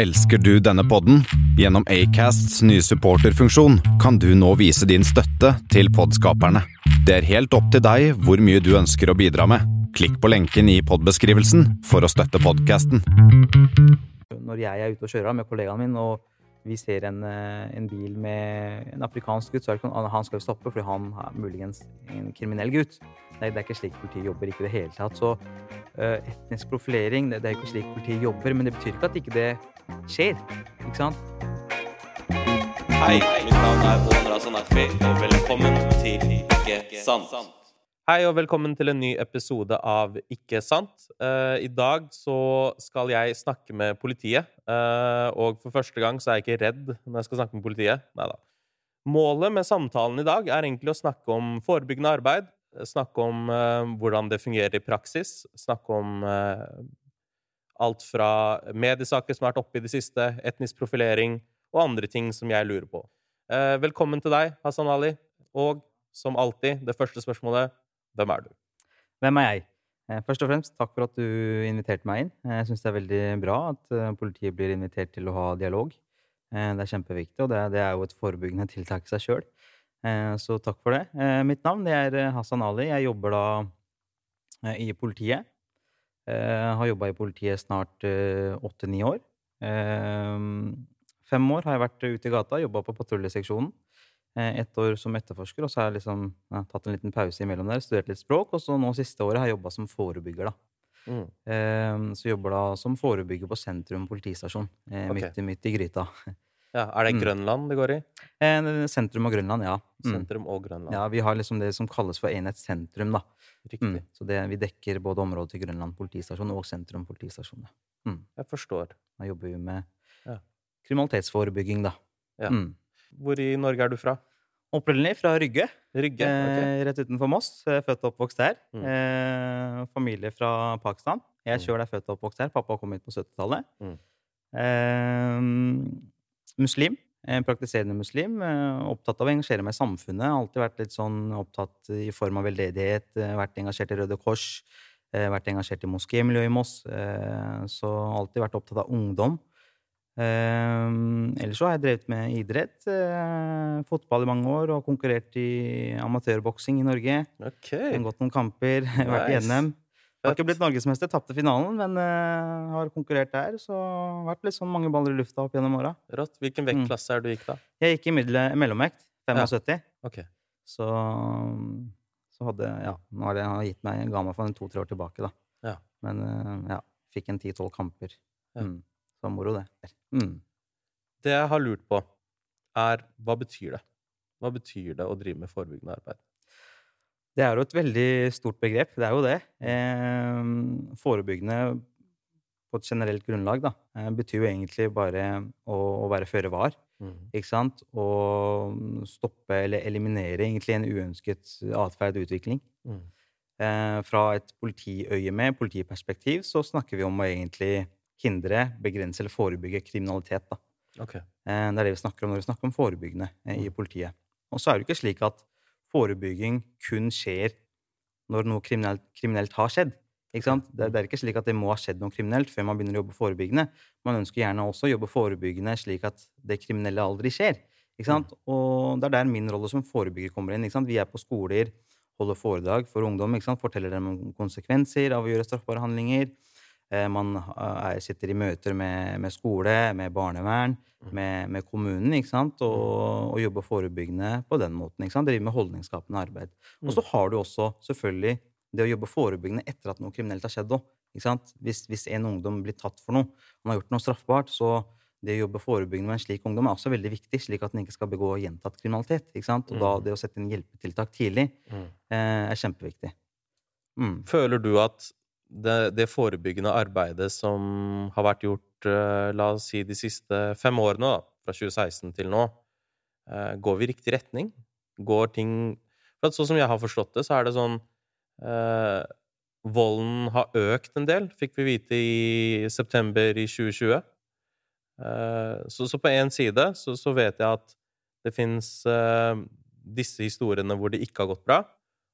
Elsker du denne podden? Gjennom Acasts nye supporterfunksjon kan du nå vise din støtte til podskaperne. Det er helt opp til deg hvor mye du ønsker å bidra med. Klikk på lenken i podbeskrivelsen for å støtte podkasten. Når jeg er ute og kjører med kollegaen min, og vi ser en, eh, en bil med en afrikansk gutt, så er det ikke han skal jo stoppe fordi han er muligens en kriminell gutt. Nei, det er ikke slik politiet jobber. ikke det hele tatt. Så uh, etnisk profilering, det, det er ikke slik politiet jobber, men det betyr ikke at ikke det skjer. Ikke sant? Hei, mitt navn er Ondra Sanakvi, og velkommen til Ikke sant. Hei og velkommen til en ny episode av Ikke sant. Uh, I dag så skal jeg snakke med politiet. Uh, og for første gang så er jeg ikke redd når jeg skal snakke med politiet. Neida. Målet med samtalen i dag er egentlig å snakke om forebyggende arbeid, snakke om uh, hvordan det fungerer i praksis, snakke om uh, alt fra mediesaker som har vært oppe i det siste, etnisk profilering og andre ting som jeg lurer på. Uh, velkommen til deg, Hassan Ali. Og som alltid, det første spørsmålet hvem er du? Hvem er jeg? Først og fremst, takk for at du inviterte meg inn. Jeg syns det er veldig bra at politiet blir invitert til å ha dialog. Det er kjempeviktig, og det er jo et forebyggende tiltak i seg sjøl. Eh, så takk for det. Eh, mitt navn er eh, Hassan Ali. Jeg jobber da i politiet. Har jobba i politiet snart åtte-ni år. Fem år har jeg vært ute i gata, jobba på patruljeseksjonen. Ett år som etterforsker, og så har jeg liksom, ja, tatt en liten pause imellom der. Studert litt språk, og så nå siste året har jeg jobba som forebygger, da. Mm. Så jobber da som forebygger på Sentrum politistasjon, okay. midt, midt i gryta. Ja, Er det mm. Grønland det går i? Eh, sentrum og Grønland, ja. Mm. Sentrum og Grønland. Ja, Vi har liksom det som kalles for enhet sentrum. da. Riktig. Mm. Så det, vi dekker både området til Grønland politistasjon og sentrum politistasjon. Mm. Jeg forstår. Da jobber vi med ja. kriminalitetsforebygging, da. Ja. Mm. Hvor i Norge er du fra? Opprinnelig fra Rygge. Rygge, okay. eh, Rett utenfor Moss. Født og oppvokst der. Eh, familie fra Pakistan. Jeg sjøl er født og oppvokst her. Pappa kom hit på 70-tallet. Mm. Eh, muslim. Praktiserende muslim. Opptatt av å engasjere meg i samfunnet. Alltid vært litt sånn opptatt i form av veldedighet. Vært engasjert i Røde Kors. Vært engasjert i moskémiljøet i Moss. Så alltid vært opptatt av ungdom. Ellers så har jeg drevet med idrett. Fotball i mange år og konkurrert i amatørboksing i Norge. Okay. Gått noen kamper, nice. vært i NM. Har ikke blitt norgesmester, tapte finalen, men uh, har konkurrert der. Så har vært litt sånn mange baller i lufta opp gjennom åra. Rått. Hvilken mm. vektklasse er du gikk da? Jeg gikk i middel, mellomvekt. 75. Ja. Okay. Så, så hadde Ja, nå har det gitt meg ga meg for en to-tre år tilbake, da. Ja. Men uh, ja, fikk en ti-tolv kamper. Ja. Mm. Så moro, det. Mm. Det jeg har lurt på, er hva betyr det? Hva betyr det å drive med forebyggende arbeid? Det er jo et veldig stort begrep. Det er jo det. Eh, forebyggende på et generelt grunnlag da, eh, betyr jo egentlig bare å, å være føre var. Mm. Ikke sant? Og stoppe eller eliminere egentlig en uønsket atferd og utvikling. Mm. Eh, fra et politiøye med, politiperspektiv, så snakker vi om å egentlig hindre, begrense eller forebygge kriminalitet. Da. Okay. Eh, det er det vi snakker om når vi snakker om forebyggende eh, i mm. politiet. Og så er det ikke slik at forebygging kun skjer når noe kriminelt, kriminelt har skjedd. Det, det, er ikke slik at det må ha skjedd noe kriminelt før man begynner å jobbe forebyggende. Man ønsker gjerne også å jobbe forebyggende slik at det kriminelle aldri skjer. Mm. Og det er der min rolle som forebygger kommer inn. Vi er på skoler, holder foredrag for ungdom, forteller dem om konsekvenser av å gjøre straffbare handlinger. Eh, man er, sitter i møter med, med skole, med barnevern, mm. med, med kommunen, ikke sant? Og, mm. og, jobber forebyggende på den måten. ikke sant? Driver med holdningsskapende arbeid. Og så mm. har du også selvfølgelig det å jobbe forebyggende etter at noe kriminelt har skjedd òg. Hvis, hvis en ungdom blir tatt for noe, han har gjort noe straffbart, så det å jobbe forebyggende med en slik ungdom er også veldig viktig, slik at den ikke skal begå gjentatt kriminalitet. ikke sant? Og da det å sette inn hjelpetiltak tidlig mm. eh, er kjempeviktig. Mm. Føler du at det, det, forebyggende arbeidet som har vært gjort, uh, la oss si, de siste fem årene, da, fra 2016 til nå, uh, går vi i riktig retning? Går ting For sånn som jeg har forstått det, så er det sånn eh, Volden har økt en del, fikk vi vite i september i 2020. Så, så, på én side så, så, vet jeg at det fins disse historiene hvor det ikke har gått bra.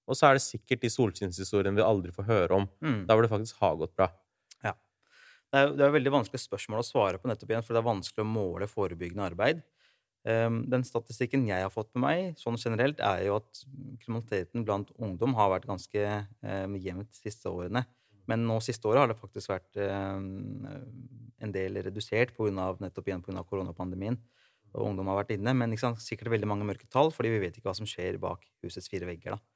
Og så er det sikkert de solskinnshistoriene vi aldri får høre om. Mm. Der hvor det faktisk har gått bra. Ja. Det er, det er veldig vanskelig spørsmål å svare på nettopp igjen, for det er vanskelig å måle forebyggende arbeid. Um, den statistikken jeg har fått med meg, sånn generelt, er jo at kriminaliteten blant ungdom har vært ganske um, jevnt de siste årene. Men nå siste året har det faktisk vært um, en del redusert på grunn av, nettopp igjen pga. koronapandemien. Og ungdom har vært inne. Men sant, sikkert veldig mange mørke tall, fordi vi vet ikke hva som skjer bak husets fire vegger. da.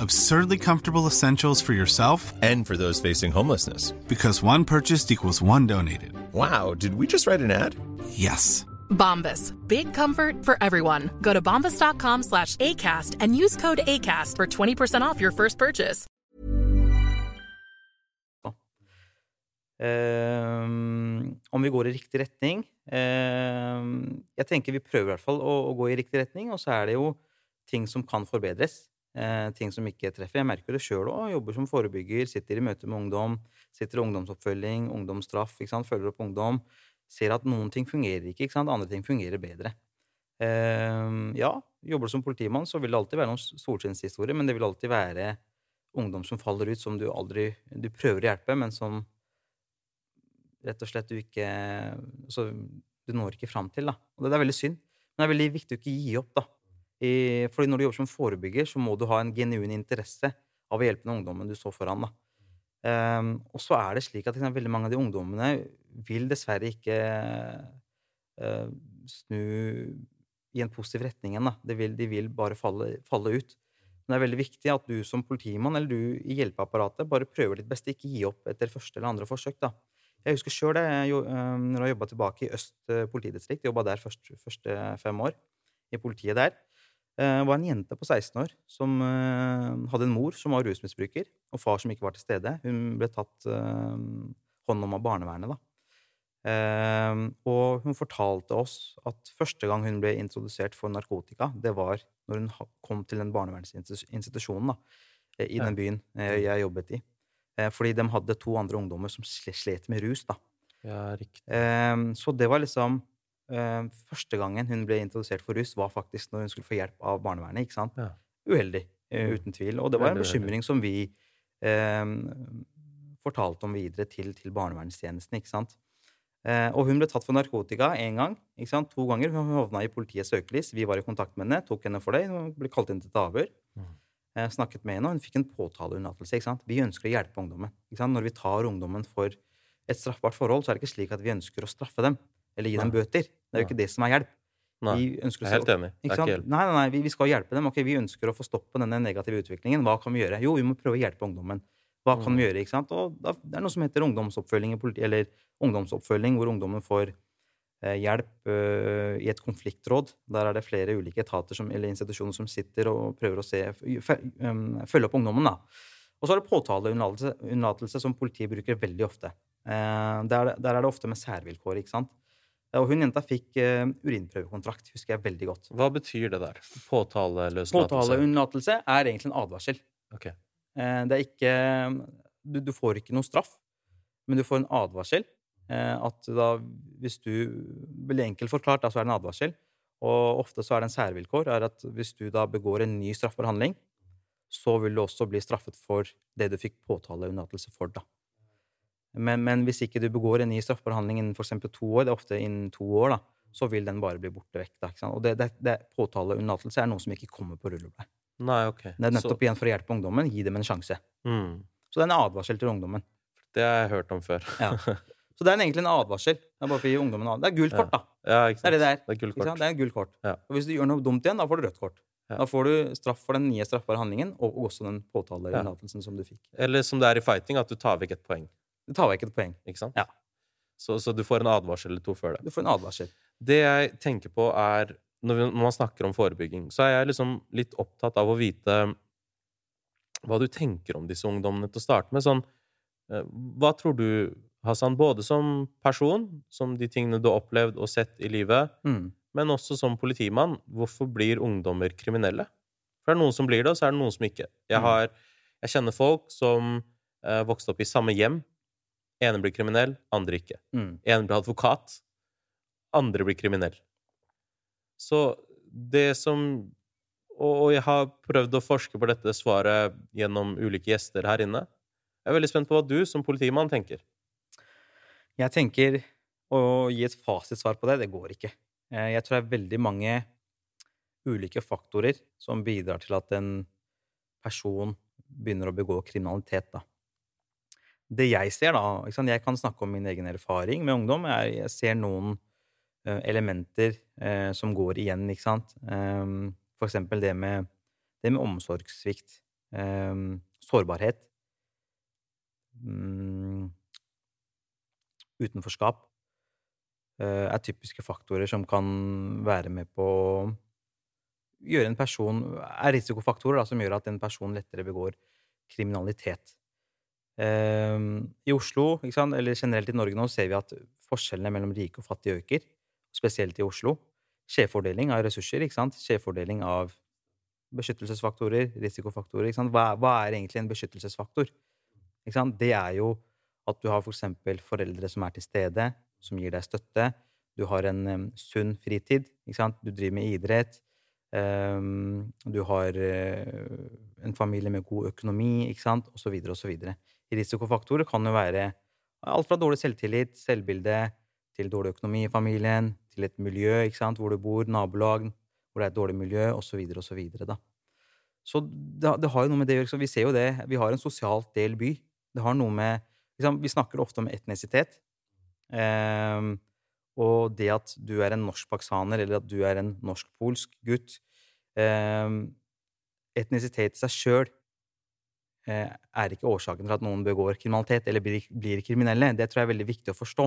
Absurdly comfortable essentials for yourself And for those facing homelessness. because one purchased equals one donated. Wow, did we just write an ad? Yes. Bombas. Big comfort for everyone. Go to bombas.com slash ACAST and use code ACAST for 20% off your first purchase. Ehm, om vi går i riktig retning ehm, Jeg tenker vi prøver i hvert fall å, å gå i riktig retning, og så er det jo ting som kan forbedres. Eh, ting som ikke treffer. Jeg merker det sjøl òg. Jobber som forebygger, sitter i møte med ungdom, sitter i ungdomsoppfølging, ungdomsstraff, ikke sant? følger opp ungdom. Ser at noen ting fungerer ikke, ikke sant? andre ting fungerer bedre. Eh, ja, jobber du som politimann, så vil det alltid være noen solskinnshistorier, men det vil alltid være ungdom som faller ut, som du aldri Du prøver å hjelpe, men som rett og slett du ikke så Du når ikke fram til. da. Og det er veldig synd. Men det er veldig viktig å ikke gi opp. da. I, fordi når du jobber som forebygger, så må du ha en genuin interesse av å hjelpe den ungdommen du står foran. Ehm, og så er det slik at liksom, veldig mange av de ungdommene vil dessverre ikke uh, snu i en positiv retning igjen. De de vil bare falle, falle ut. Men det er veldig viktig at du som politimann eller du i hjelpeapparatet bare prøver ditt beste. Ikke gi opp etter første eller andre forsøk. da. Jeg husker sjøl det eh, når jeg jobba tilbake i Øst eh, politidistrikt. Jobba der først, første fem år, i politiet der. Eh, Det var en jente på 16 år som eh, hadde en mor som var rusmisbruker, og far som ikke var til stede. Hun ble tatt eh, hånd om av barnevernet, da. Eh, og hun fortalte oss at første gang hun ble introdusert for narkotika, det var når hun kom til den barnevernsinstitusjonen da, eh, i den byen eh, jeg jobbet i. Eh, Fordi de hadde to andre ungdommer som slet med rus. da. Ja, riktig. Eh, Så det var liksom eh, Første gangen hun ble introdusert for russ, var faktisk når hun skulle få hjelp av barnevernet. ikke sant? Ja. Uheldig, eh, Mm. uten tvil. Og det var en bekymring som vi eh, fortalte om videre til, til barnevernstjenesten. ikke sant? Eh, og hun ble tatt for narkotika én gang. ikke sant? To ganger. Hun havna i politiets søkelys. Vi var i kontakt med henne, tok henne for det. Hun ble kalt inn til et avhør. Mm. Eh, snakket med henne, og hun fikk en påtaleunnlatelse. ikke sant? Vi ønsker å hjelpe ungdommen. ikke sant? Når vi tar ungdommen for et straffbart forhold, så er det ikke slik at vi ønsker å straffe dem eller gi dem bøter. Det er jo ikke det som er hjelp. Nei, Vi jeg er helt enig. Det er ikke hjelp. Nei, nei, nei, vi, vi skal hjelpe dem. Ok, Vi ønsker å få stopp på denne negative utviklingen. Hva kan vi gjøre? Jo, vi må prøve å hjelpe ungdommen. Hva kan Mm. vi gjøre? ikke sant? Og da, Det er noe som heter ungdomsoppfølging, eller ungdomsoppfølging, hvor ungdommen får eh, hjelp eh, i et konfliktråd. Der er det flere ulike etater som, eller institusjoner som sitter og prøver å se, um, følge opp ungdommen. da. Og så er det påtaleunnlatelse som politiet bruker veldig ofte. Eh, der, der er det ofte med særvilkår. ikke sant? Og hun jenta fikk uh, urinprøvekontrakt, husker jeg veldig godt. Hva betyr det der? Påtaleløslatelse? Påtaleunnlatelse er egentlig en advarsel. Okay. Uh, Det er ikke du, du får ikke noe straff, men du får en advarsel. Uh, At da, hvis du Veldig enkelt forklart, da, så er det en advarsel. Og ofte så er det en særvilkår er at hvis du da begår en ny straffbar handling, så vil du også bli straffet for det du fikk påtaleunnlatelse for, da. Men, men hvis ikke du begår en ny straffbar handling innen eksempel to år, det er ofte innen to år, da, så vil den bare bli borte vekk. Da? Og det, det, det, påtaleunnlatelse er noe som ikke kommer på rullebladet. Nei, ok. Det er nettopp igjen for å hjelpe ungdommen, gi dem en sjanse. Så, mm, Så det er en advarsel til ungdommen. det har jeg hørt om før. Ja. Så det er egentlig en advarsel. Det er bare for å gi ungdommen en Det er gult kort, da. Ja, ikke Det er det det er. Det er Ikke gullkort. Det er gult kort. Ja. Og hvis du gjør noe dumt igjen, da får du rødt kort. Ja. Da får du straff for den nye straffbare handlingen, og og også den påtalerelatelsen som du fikk. Eller som det er i fighting, at du tar vekk et poeng. Du tar vekk et poeng. Ikke sant? Ja. Så, så du får en advarsel eller to før det. Du får en advarsel. Det jeg tenker på, er Når, vi, når man snakker om forebygging, så er jeg liksom litt opptatt av å vite hva du tenker om disse ungdommene til å starte med. Sånn, eh, hva tror du, Hassan, både som person, som de tingene du har opplevd og sett i livet, Mm. men også som politimann, hvorfor blir ungdommer kriminelle? For det er noen som blir det, og så er det noen som ikke. Jeg, Mm. har, jeg kjenner folk som eh, vokste opp i samme hjem. Ene blir kriminell, andre ikke. Mm. Ene blir advokat, andre blir kriminell. Så det som og, jeg har prøvd å forske på dette svaret gjennom ulike gjester her inne. Jeg er veldig spent på hva du som politimann tenker. Jeg tenker å gi et fasitsvar på det, det går ikke. Eh, Jeg tror det er veldig mange ulike faktorer som bidrar til at en person begynner å begå kriminalitet, da. Det jeg ser, da? Jeg kan snakke om min egen erfaring med ungdom. Jeg, jeg ser noen uh, elementer uh, som går igjen, ikke sant. Um, for eksempel det med, det med omsorgssvikt. Um, sårbarhet. Um, utenforskap eh, er typiske faktorer som kan være med på å gjøre en person Er risikofaktorer da, som gjør at en person lettere begår kriminalitet. Eh, I Oslo, eller generelt i Norge nå, ser vi at forskjellene mellom rike og fattige øker. Spesielt i Oslo. Skjevfordeling av ressurser, ikke sant? skjevfordeling av beskyttelsesfaktorer, risikofaktorer. Ikke sant? Hva, hva er egentlig en beskyttelsesfaktor? Ikke sant? Det er jo at du har for eksempel foreldre som er til stede, som gir deg støtte. Du har en um, sunn fritid. Ikke sant? Du driver med idrett. Em, du har eh, en familie med god økonomi, ikke sant? Så så videre. Risikofaktorer kan jo være alt fra dårlig selvtillit, selvbilde, til dårlig økonomi i familien, til et miljø ikke sant? hvor du bor, nabolag, hvor det er et dårlig miljø, osv., osv. da. Så det, det har jo noe med det å gjøre. Vi ser jo det. Vi har en sosialt del by. Det har noe med liksom, Vi snakker ofte om etnisitet. Ehm, og det at du er en norsk-pakistaner, eller at du er en norsk-polsk gutt eh, Etnisitet i seg sjøl eh, er ikke årsaken til at noen begår kriminalitet eller blir, blir kriminelle. Det tror jeg er veldig viktig å forstå.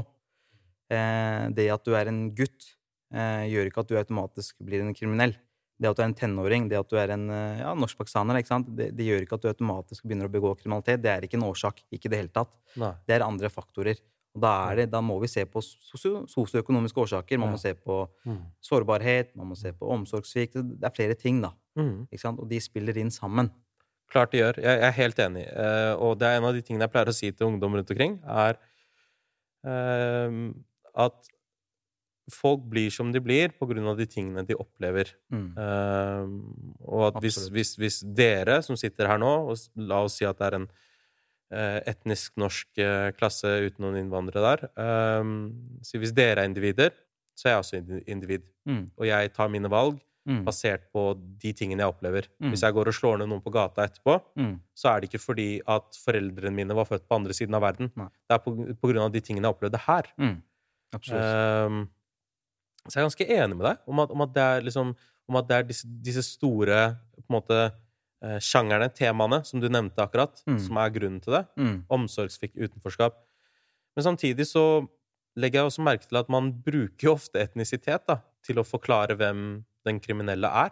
Eh, det at du er en gutt, eh, gjør ikke at du automatisk blir en kriminell. Det at du er en tenåring, det at du er en eh, ja, norsk-pakistaner. Det, det gjør ikke at du automatisk begynner å begå kriminalitet. Det er ikke en årsak. Ikke i det hele tatt. Nei. Det er andre faktorer. Da, er det, da må vi se på sosioøkonomiske årsaker. Man må se på Mm. sårbarhet, man må se på omsorgssvikt. Det er flere ting, da. Mm. Og de spiller inn sammen. Klart det gjør. Jeg, er helt enig. Eh, og det er en av de tingene jeg pleier å si til ungdom rundt omkring, er eh, at folk blir som de blir på grunn av de tingene de opplever. Mm. Eh, og at hvis, hvis, hvis dere som sitter her nå, og la oss si at det er en etnisk norsk eh, klasse uten noen innvandrere der eh, Så hvis dere er individer, så er jeg også individ. Mm. Og jeg tar mine valg Mm. basert på de tingene jeg opplever. Mm. Hvis jeg går og slår ned noen på gata etterpå, Mm. så er det ikke fordi at foreldrene mine var født på andre siden av verden. Nei. Det er på, på grunn av de tingene jeg opplevde her. Ehm, så jeg er ganske enig med deg om at, om at det er, liksom, om at det er disse, disse store på en måte, eh, sjangerne, temaene, som du nevnte akkurat, Mm. som er grunnen til det. Mm. Omsorgsfikk, utenforskap. Men samtidig så legger jeg også merke til at man bruker jo ofte etnisitet da, til å forklare hvem den kriminelle er.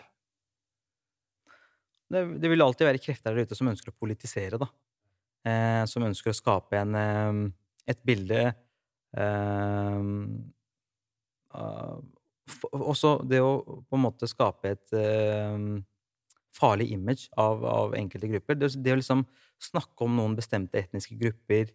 det, det vil alltid være krefter der ute som ønsker å politisere, da. Eh, som ønsker å skape en, eh, et bilde eh, Også det å på en måte skape et eh, farlig image av, av enkelte grupper. Det, det å liksom snakke om noen bestemte etniske grupper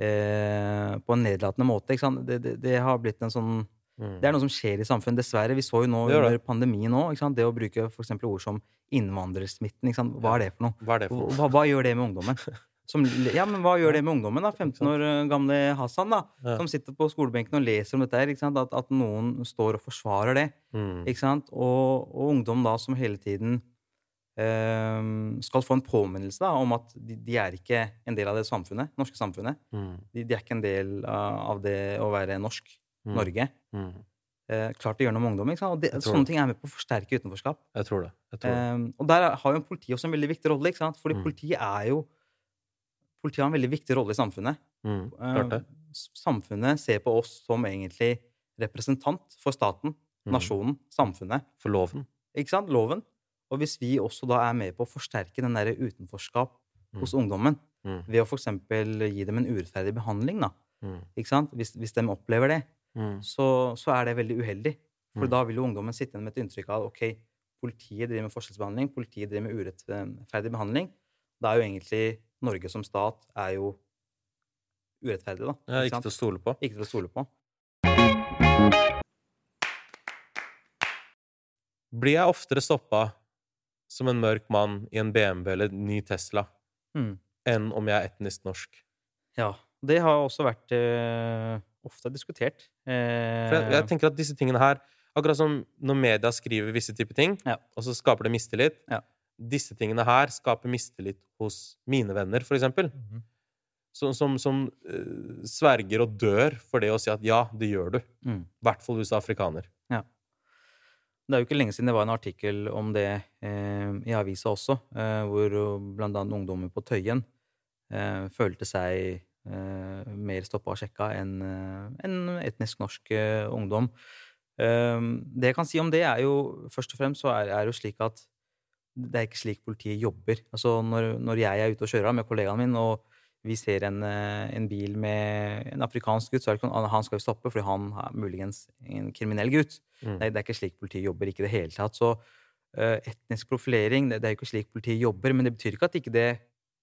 eh, på en nedlatende måte? Det, det, det har blitt en sånn Mm. det er noe som skjer i samfunnet, dessverre. Vi så jo nå under pandemien nå, det å bruke for ord som innvandrersmitten. Hva er det for noe? Hva det for noe? Hva, hva gjør det med ungdommen? Som, ja, men hva gjør det med ungdommen, da? 15 år eh, gamle Hassan, da? Ja. Som sitter på skolebenken og leser om dette her. At, at noen står og forsvarer det. Mm. Og, og ungdom da som hele tiden skal få en påminnelse da, om at de, de er ikke en del av det samfunnet, norske samfunnet. Mm. De, de er ikke en del av av det å være norsk Mm. Norge. Mm. eh, klart det gjør noe med ungdom. Og det, sånne det. ting er med på å forsterke utenforskap. Jeg tror det. Jeg tror det. Eh, og der er- har jo politiet også en veldig viktig rolle. ikke sant? Fordi Mm. politiet er jo Politiet har en veldig viktig rolle i samfunnet. Eh, klart det. s- Samfunnet ser på oss som egentlig representant for staten, Mm. nasjonen, samfunnet. For loven. Ikke sant? Loven. Og hvis vi også da er med på å forsterke den der utenforskap hos ungdommen Mm. ved å f.eks. gi dem en urettferdig behandling, da, Mm. ikke sant? Hvis, hvis de opplever det, Mm. så, så er det veldig uheldig. For Mm. da vil jo ungdommen sitte igjen med et inntrykk av ok, politiet driver med forskjellsbehandling, politiet driver med urettferdig behandling. Da er jo egentlig Norge som stat er jo urettferdig, da. Ja, ikke sant? til å stole på. ikke til å stole på. Blir jeg oftere stoppa som en mørk mann i en BMW eller en ny Tesla Mm. enn om jeg er etnisk norsk? Ja. Det har også vært uh, ofte diskutert. For jeg, jeg Eh, tenker at disse tingene her Akkurat som når media skriver visse typer ting, Ja. og så skaper det mistillit. Ja. Disse tingene her skaper mistillit hos mine venner, for eksempel. Mhm. Som, som, som uh, sverger og dør for det å si at ja, det gjør du. I mm. hvert fall hvis du er afrikaner. Det er jo ikke lenge siden det var en artikkel om det eh, i avisa også, eh, hvor eh, blant annet ungdommer på Tøyen eh, følte seg eh, mer stoppa og sjekka enn en etnisk norsk eh, ungdom. Eh, det jeg kan si om det, er jo først og fremst så er, er jo slik at det er ikke slik politiet jobber. Altså når, når jeg er ute og kjører med kollegaen min, og vi ser en, eh, en bil med en afrikansk gutt, så er det ikke han skal jo stoppe fordi han er muligens en kriminell gutt. Mm. Nei, det er ikke slik politiet jobber. ikke det hele tatt. Så uh, etnisk profilering, det, det er jo ikke slik politiet jobber, men det betyr ikke at ikke det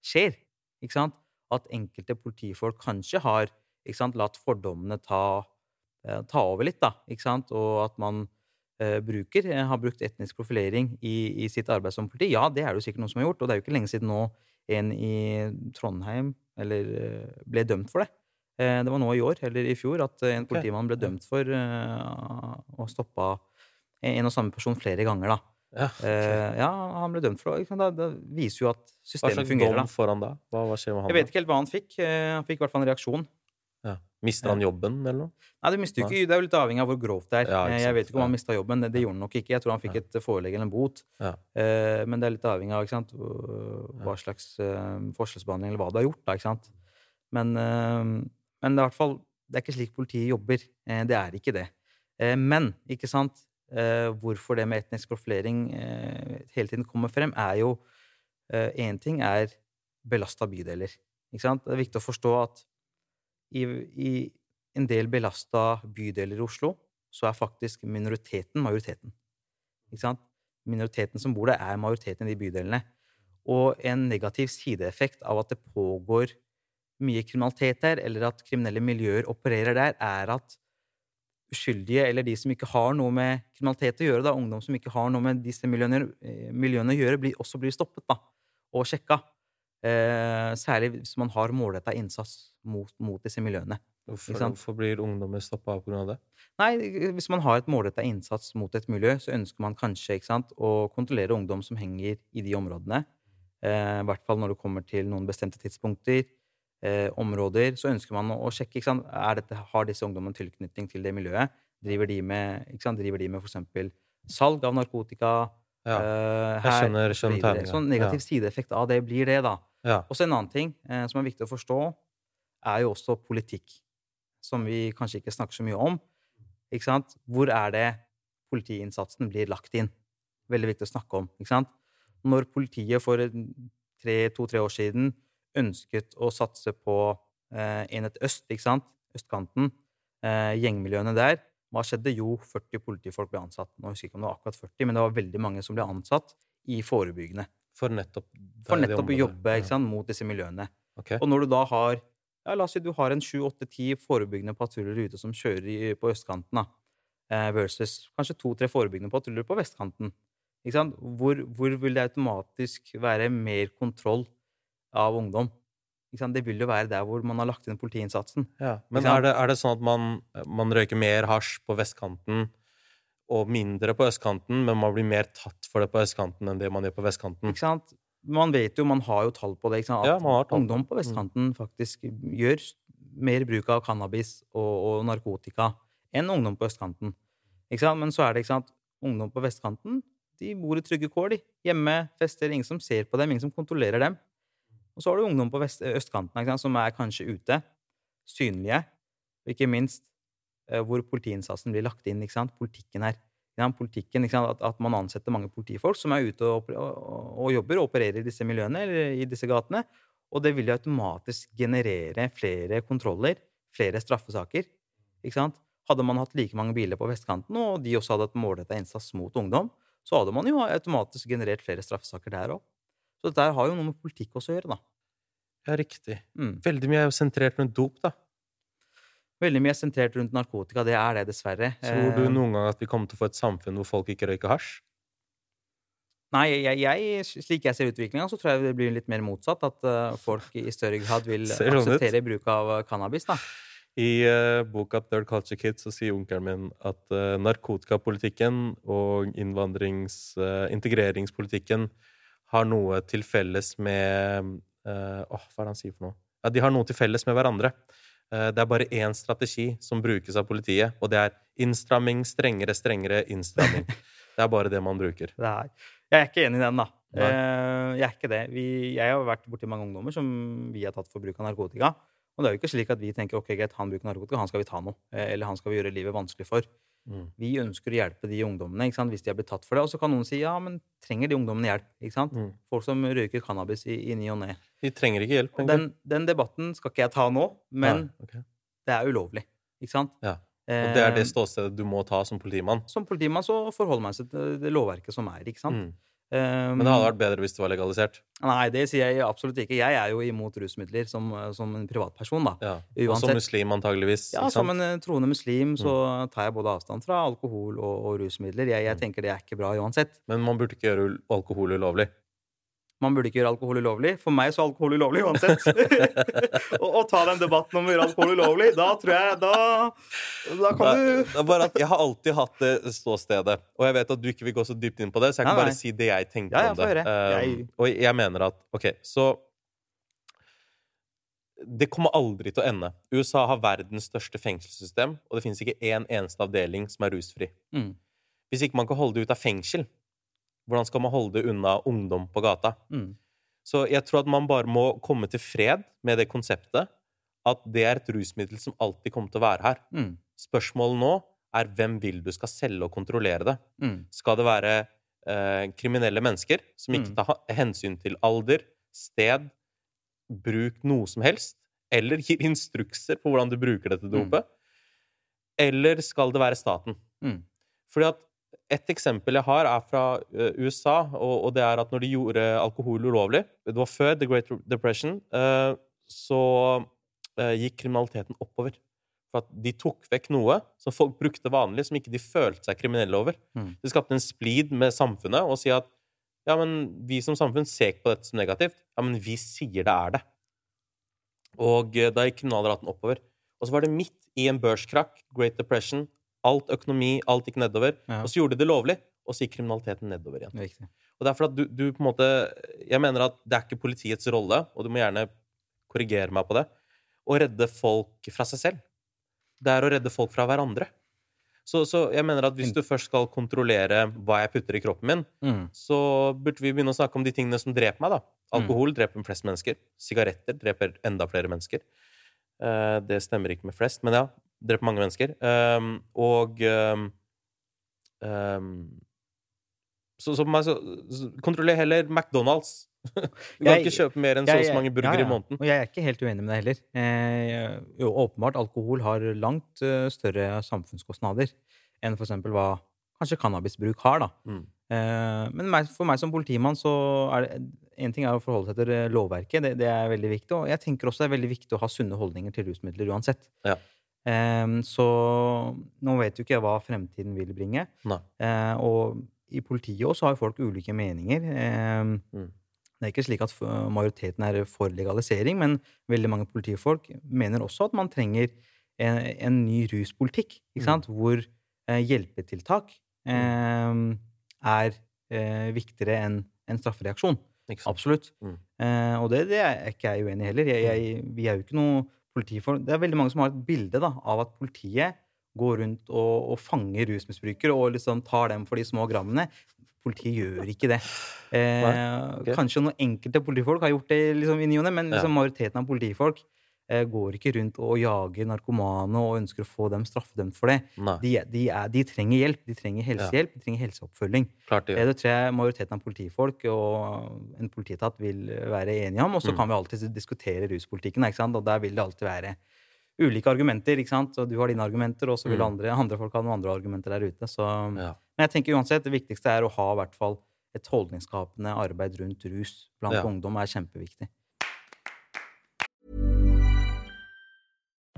skjer. ikke sant? At enkelte politifolk kanskje har ikke sant, latt fordommene ta, uh, ta over litt, da. ikke sant? Og at man uh, bruker, har brukt etnisk profilering i, i sitt arbeid som politi. Ja, det er det jo sikkert noen som har gjort, og det er jo ikke lenge siden nå en i Trondheim eller, eh, ble dømt for det. Eh, Det var nå i år, eller i fjor, at eh, en politimann ble dømt for å stoppe en og samme person flere ganger. da. Ja, okay. ja, han ble dømt for det. Det, viser jo at Hva systemet slags fungerer. dom får han da? Hva, hva skjer med han Jeg vet ikke helt hva han fikk. Han fikk i hvert fall en reaksjon. Ja. Mister han jobben, eller noe? Nei, Det mister ikke, det er jo litt avhengig av hvor grovt det er. Ja, Eh, jeg vet ikke om han mista jobben. Det, det gjorde han nok ikke. Jeg tror han fikk et forelegg eller en bot. Ja. Eh, men det er litt avhengig av ikke sant? hva slags eh, forskjellsbehandling eller hva det har gjort. da, ikke sant? Men, eh, men det er i hvert fall det er ikke slik politiet jobber. Eh, det er ikke det. Eh, men ikke sant? Eh, hvorfor det med etnisk profilering eh, hele tiden kommer frem, er jo Én ting er belasta bydeler. Ikke sant? Det er viktig å forstå at i, i en del belasta bydeler i Oslo, så er faktisk minoriteten majoriteten. Ikke sant? Minoriteten som bor der, er majoriteten i de bydelene. Og en negativ sideeffekt av at det pågår mye kriminalitet der, eller at kriminelle miljøer opererer der, er at uskyldige, eller de som ikke har noe med kriminalitet å gjøre, da, ungdom som ikke har noe med disse miljøene, eh, miljøene å gjøre, blir, også blir stoppet da, og sjekka. Eh, særlig hvis man har målretta innsats mot, mot disse miljøene. Hvorfor, hvorfor blir ungdommer stoppa pga. det? Nei, hvis man har et målretta innsats mot et miljø, så ønsker man kanskje sant, å kontrollere ungdom som henger i de områdene. Eh, I hvert fall når det kommer til noen bestemte tidspunkter, eh, områder, så ønsker man å, sjekke sant, er dette, har disse ungdommene tilknytning til det miljøet. Driver de med, ikke sant, driver de med f.eks. salg av narkotika? Ja. eh, Jeg skjønner- skjønner tegninga. Sånn negativ sideeffekt av det blir det, da. Ja. Også en annen ting eh, som er viktig å forstå, er jo også politikk. Som vi kanskje ikke snakker så mye om. Ikke sant? Hvor er det politiinnsatsen blir lagt inn? Veldig viktig å snakke om. Ikke sant? Når politiet for to-tre år siden ønsket å satse på eh, Enhet Øst, ikke sant? østkanten, eh, gjengmiljøene der, hva skjedde? Jo, 40 politifolk ble ansatt. Nå husker jeg ikke om det var akkurat 40, men det var veldig mange som ble ansatt i forebyggende. For nettopp For nettopp å jobbe Ja. sant, mot disse miljøene. Okay. Og når du da har ja, La oss si du har en sju, åtte, ti forebyggende patruljer ute som kjører i, på østkanten, da, eh, versus kanskje to-tre forebyggende patruljer på vestkanten. Ikke sant? Hvor, hvor vil det automatisk være mer kontroll av ungdom? Ikke sant? Det vil jo være der hvor man har lagt inn politiinnsatsen. Ja. Men er det, er det sånn at man, man røyker mer hasj på vestkanten og mindre på østkanten, men man blir mer tatt for det på østkanten enn det man gjør på vestkanten? Ikke sant? Man vet jo, man har jo tall på det? Ja, at på ungdom på. Mm. vestkanten faktisk gjør mer bruk av cannabis og, og narkotika enn ungdom på østkanten. Men så er det ikke sant, ungdom på vestkanten de bor i trygge kår. de. Hjemme, fester, ingen som ser på dem, ingen som kontrollerer dem. Og så har du ungdom på vest, østkanten som er kanskje ute, synlige, og ikke minst hvor politiinnsatsen blir lagt inn. ikke sant? Politikken her. Ja. Politikken? At, at man ansetter mange politifolk som er ute og, og, og jobber og opererer i disse miljøene eller i disse gatene. Og det vil jo automatisk generere flere kontroller, flere straffesaker. ikke sant? Hadde man hatt like mange biler på vestkanten, og de også hadde et målretta innsats mot ungdom, så hadde man jo automatisk generert flere straffesaker der òg. Så dette har jo noe med politikk også å gjøre, da. Ja, riktig. Mm. Veldig mye er jo sentrert rundt dop, da. Veldig mye er sentrert rundt narkotika. Det er det, dessverre. Tror du Eh, noen gang at vi kommer til å få et samfunn hvor folk ikke røyker hasj? Nei, jeg, jeg, slik jeg ser utviklinga, så tror jeg det blir litt mer motsatt. At eh, folk i større grad vil sånn akseptere ut. bruk av eh, cannabis. da. I uh, boka Third Culture Kids så sier onkelen min at uh, narkotikapolitikken og innvandrings... uh, integreringspolitikken har noe til felles med uh, hva er det han sier for noe? Ja, de har noe til felles med hverandre. Eh, det er bare én strategi som brukes av politiet, og det er innstramming, strengere, strengere, innstramming. det er bare det man bruker. Er, jeg er ikke enig i den, da. Nei. Eh, jeg er ikke det. Vi, jeg har vært borti mange ungdommer som vi har tatt for bruk av narkotika. Og det er jo ikke slik at vi tenker ok, greit, han bruker narkotika, han skal vi ta noe. Eh, Eller han skal vi gjøre livet vanskelig for. Mm. Vi ønsker å hjelpe de ungdommene hvis de har blitt tatt for det. Og så kan noen si ja, men trenger de ungdommene hjelp? Mm. Folk som røyker cannabis i, i ny og ne. De trenger ikke hjelp. Den, den debatten skal ikke jeg ta nå, men ja, okay. det er ulovlig. Ikke sant? Ja. Og det er det Eh, ståstedet du må ta som politimann. Som politimann så forholder man seg til det lovverket som er. ikke sant? Mm. Eh, Men det hadde vært bedre hvis det var legalisert. Nei, det sier jeg absolutt ikke. Jeg er jo imot rusmidler som, som en privatperson, da. Ja. Og som muslim, antageligvis. Ja, som en eh, troende muslim så Mm. tar jeg både avstand fra alkohol og, og rusmidler. Jeg, jeg tenker det er ikke bra uansett. Men man burde ikke gjøre alkohol ulovlig. Man burde ikke gjøre alkohol ulovlig. For meg så er alkohol ulovlig uansett. og, og ta den debatten om å gjøre alkohol ulovlig, da tror jeg Da, da kan da, du det er bare at Jeg har alltid hatt det ståstedet, og jeg vet at du ikke vil gå så dypt inn på det, så jeg kan Nei, nei. bare si det jeg tenker Ja, om det. Um, Jeg- og jeg mener at OK, så Det kommer aldri til å ende. USA har verdens største fengselssystem, og det finnes ikke én eneste avdeling som er rusfri. Mm. Hvis ikke man kan holde det ut av fengsel, hvordan skal man holde det unna ungdom på gata? Mm. Så jeg tror at man bare må komme til fred med det konseptet at det er et rusmiddel som alltid kommer til å være her. Mm. Spørsmålet nå er hvem vil du skal selge og kontrollere det? Mm. Skal det være eh, kriminelle mennesker som ikke Mm. tar hensyn til alder, sted, bruk noe som helst, eller gir instrukser på hvordan du bruker dette dopet? Eller skal det være staten? Mm. Fordi at et eksempel jeg har, er fra eh, USA, og, det er at når de gjorde alkohol ulovlig Det var før The Great Depression. eh, så eh, gikk kriminaliteten oppover. For at de tok vekk noe som folk brukte vanlig, som ikke de følte seg kriminelle over. Mm. Det skapte en splid med samfunnet og si at ja, men vi som samfunn ser på dette som negativt. Ja, men vi sier det er det. Og da gikk kriminalraten oppover. Og så var det midt i en børskrakk, Great Depression, alt økonomi, alt gikk nedover. Ja. Og så gjorde de det lovlig, og så gikk kriminaliteten nedover igjen. Og Det er fordi at du, du på en måte Jeg mener at det er ikke politiets rolle, og du må gjerne korrigere meg på det, å redde folk fra seg selv. Det er å redde folk fra hverandre. Så, så jeg mener at hvis du først skal kontrollere hva jeg putter i kroppen min, Mm. så burde vi begynne å snakke om de tingene som dreper meg, da. Alkohol dreper flest mennesker. Sigaretter dreper enda flere mennesker. Eh, det stemmer ikke med flest, men ja. Dreper mange mennesker. Um, og um, så, så, så, så kontroller heller McDonald's. Du kan Jeg- ikke kjøpe mer enn så og så mange burgere i måneden. Og jeg er ikke helt uenig med deg heller. Eh, jo, åpenbart, alkohol har langt uh, større samfunnskostnader enn eksempel hva kanskje cannabisbruk har, da. Mm. Eh, men meg, for meg som politimann så er det En ting er å forholde seg til lovverket, det, det er veldig viktig. Og jeg tenker også det er veldig viktig å ha sunne holdninger til rusmidler uansett. Ja. Eh, så nå vet jo ikke jeg hva fremtiden vil bringe. Nei. Eh, og i politiet også har folk ulike meninger. Eh, Mm. Det er ikke slik at majoriteten er for legalisering, men veldig mange politifolk mener også at man trenger en, en ny ruspolitikk, Mm. hvor eh, hjelpetiltak eh, er eh, viktigere enn en straffereaksjon. Absolutt. Mm. Og det, det er ikke jeg uenig i heller. Jeg, jeg, vi er jo ikke noe politifolk Det er veldig mange som har et bilde da, av at politiet går rundt og, og fanger rusmisbrukere og liksom tar dem for de små grammene. Politiet gjør ikke det. Eh, okay. Kanskje noen enkelte politifolk har gjort det liksom, i ny og ne, men liksom, majoriteten av politifolk går ikke rundt og jager narkomane og ønsker å få dem straffedømt for det. De, de, er, de trenger hjelp. De trenger helsehjelp, de trenger helseoppfølging. klart det Det, det tror jeg majoriteten av politifolk og en politietat vil være enige om. Og så Mm. kan vi alltid diskutere ruspolitikken, og der vil det alltid være ulike argumenter. ikke sant? Og du har dine argumenter, og så vil Mm. andre, andre folk ha noen andre argumenter der ute. Så, Ja. Men jeg tenker uansett, det viktigste er å ha i hvert fall et holdningsskapende arbeid rundt rus blant Ja. ungdom er kjempeviktig.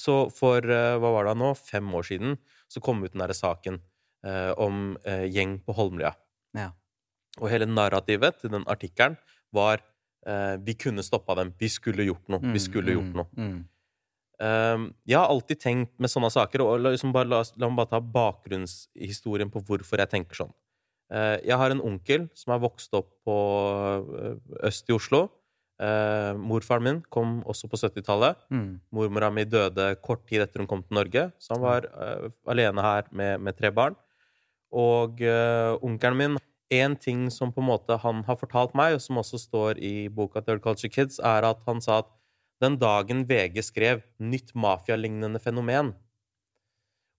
Så for eh, hva var det nå, fem år siden, så kom ut den derre saken eh, om eh, gjeng på Holmlia. Ja. Og hele narrativet til den artikkelen var eh, Vi kunne stoppa dem. Vi skulle gjort noe. Vi skulle gjort noe. Mm. Um, jeg har alltid tenkt med sånne saker, og liksom bare, la, la meg bare ta bakgrunnshistorien på hvorfor jeg tenker sånn. Uh, jeg har en onkel som er vokst opp på eh, øst i Oslo. Eh, morfaren min kom også på 70-tallet. Mm. Mormora mi døde kort tid etter hun kom til Norge, så han var eh, alene her med, med tre barn. Og uh, onkelen min En ting som på en måte han har fortalt meg, og som også står i boka Third Culture Kids, er at han sa at den dagen VG skrev 'nytt mafialignende fenomen',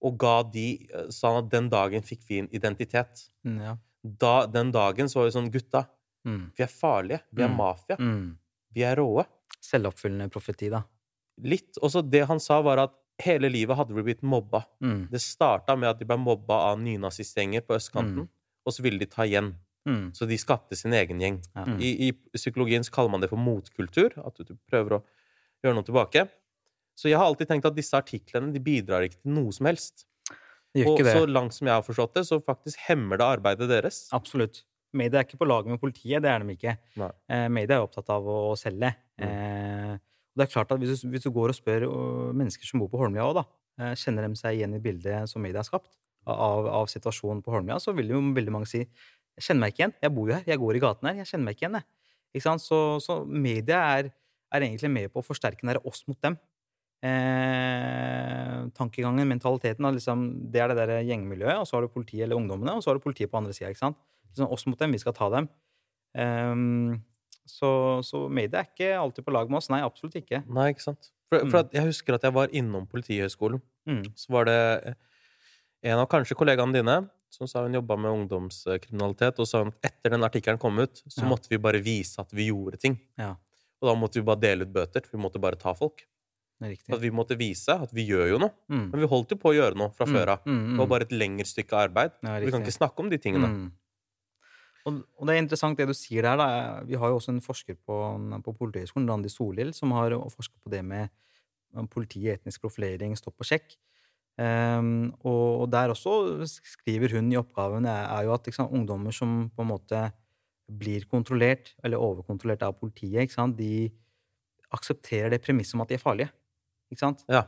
og ga de eh, sa han at den dagen fikk vi en identitet. Mm, ja. Da, den dagen så var vi sånn Gutta, Mm. vi er farlige. Vi er Mm. mafia. Mm. Vi er råe. Selvoppfyllende profeti, da. Litt. Og så det han sa, var at hele livet hadde vi blitt mobba. Mm. Det starta med at de ble mobba av nynazistgjenger på østkanten, Mm. og så ville de ta igjen. Mm. Så de skapte sin egen gjeng. Ja. I, I psykologien kaller man det for motkultur. At du, du prøver å gjøre noe tilbake. Så jeg har alltid tenkt at disse artiklene de bidrar ikke til noe som helst. Og det. så langt som jeg har forstått det, så faktisk hemmer det arbeidet deres. Absolutt. Media er ikke på lag med politiet, det er de ikke. Nei. Eh, media er opptatt av å, å selge. Mm. Eh, og det er klart at hvis du, hvis du går og spør øh, mennesker som bor på Holmlia òg, da, eh, kjenner de seg igjen i bildet som media har skapt av, av situasjonen på Holmlia, så vil jo veldig mange si jeg kjenner meg ikke igjen. Jeg bor jo her. Jeg går i gaten her. Jeg kjenner meg ikke igjen. Jeg. Ikke sant? Så, så media er, er egentlig med på å forsterke den der oss mot dem. Eh, tankegangen, mentaliteten, liksom, det er det der gjengmiljøet, og så har du politiet eller ungdommene, og så har du politiet på andre sida. Liksom, oss mot dem, vi skal ta dem. Um, så, så media er ikke alltid på lag med oss. Nei, absolutt ikke. Nei, ikke sant? For, Mm. for jeg husker at jeg var innom Politihøgskolen. Mm. Så var det en av kanskje kollegaene dine som sa hun jobba med ungdomskriminalitet, og sa hun at etter den artikkelen kom ut, så Ja. måtte vi bare vise at vi gjorde ting. Ja. Og da måtte vi bare dele ut bøter. Vi måtte bare ta folk. Riktig. At vi måtte vise at vi gjør jo noe. Mm. Men vi holdt jo på å gjøre noe fra Mm, før av. mm, Det var mm. bare et lengre stykke arbeid. Ja, vi kan ikke snakke om de tingene. Og, og det er interessant det du sier der. Da. Vi har jo også en forsker på, på Politihøgskolen, Randi Solhild, som har forska på det med politi, etnisk profilering, stopp og sjekk. Um, og, og, der også skriver hun i oppgaven er, er jo at liksom, ungdommer som på en måte blir kontrollert, eller overkontrollert av politiet, de aksepterer det premisset om at de er farlige. Ikke sant? Ja.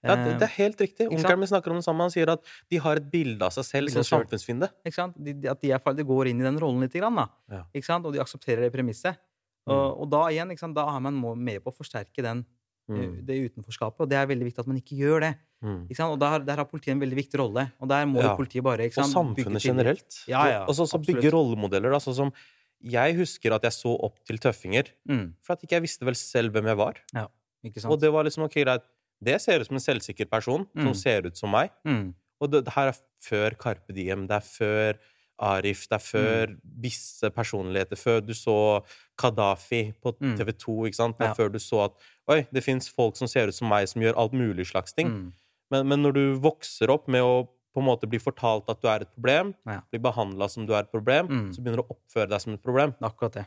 Ja, det, det, er helt riktig. Onkelen min snakker om det samme. Han sier at de har et bilde av seg selv som samfunnsfiende. De, at de, er, de, går inn i den rollen litt, grann, da. Ja. Og de aksepterer det premisset. Og, mm. og da igjen, da er man med på å forsterke den, mm. det utenforskapet, og det er veldig viktig at man ikke gjør det. Mm. Og der, der, har politiet en veldig viktig rolle, og der må ja. politiet bare? Og samfunnet generelt. Ja, ja, og så bygge rollemodeller. da, sånn som jeg husker at jeg så opp til tøffinger, mm. for at ikke jeg visste vel selv hvem jeg var. Ja, ikke sant? Og det var liksom ok, greit det ser ut som en selvsikker person mm. som ser ut som meg. Mm. Og det, det, her er før Carpe Diem, det er før Arif, det er før mm. visse personligheter. Før du så Kadafi på mm. TV 2, ikke sant? Ja. før du så at Oi, det fins folk som ser ut som meg, som gjør alt mulig slags ting. Mm. Men, men, når du vokser opp med å på en måte bli fortalt at du er et problem, ja. bli behandla som du er et problem, mm. så begynner du å oppføre deg som et problem. Akkurat det.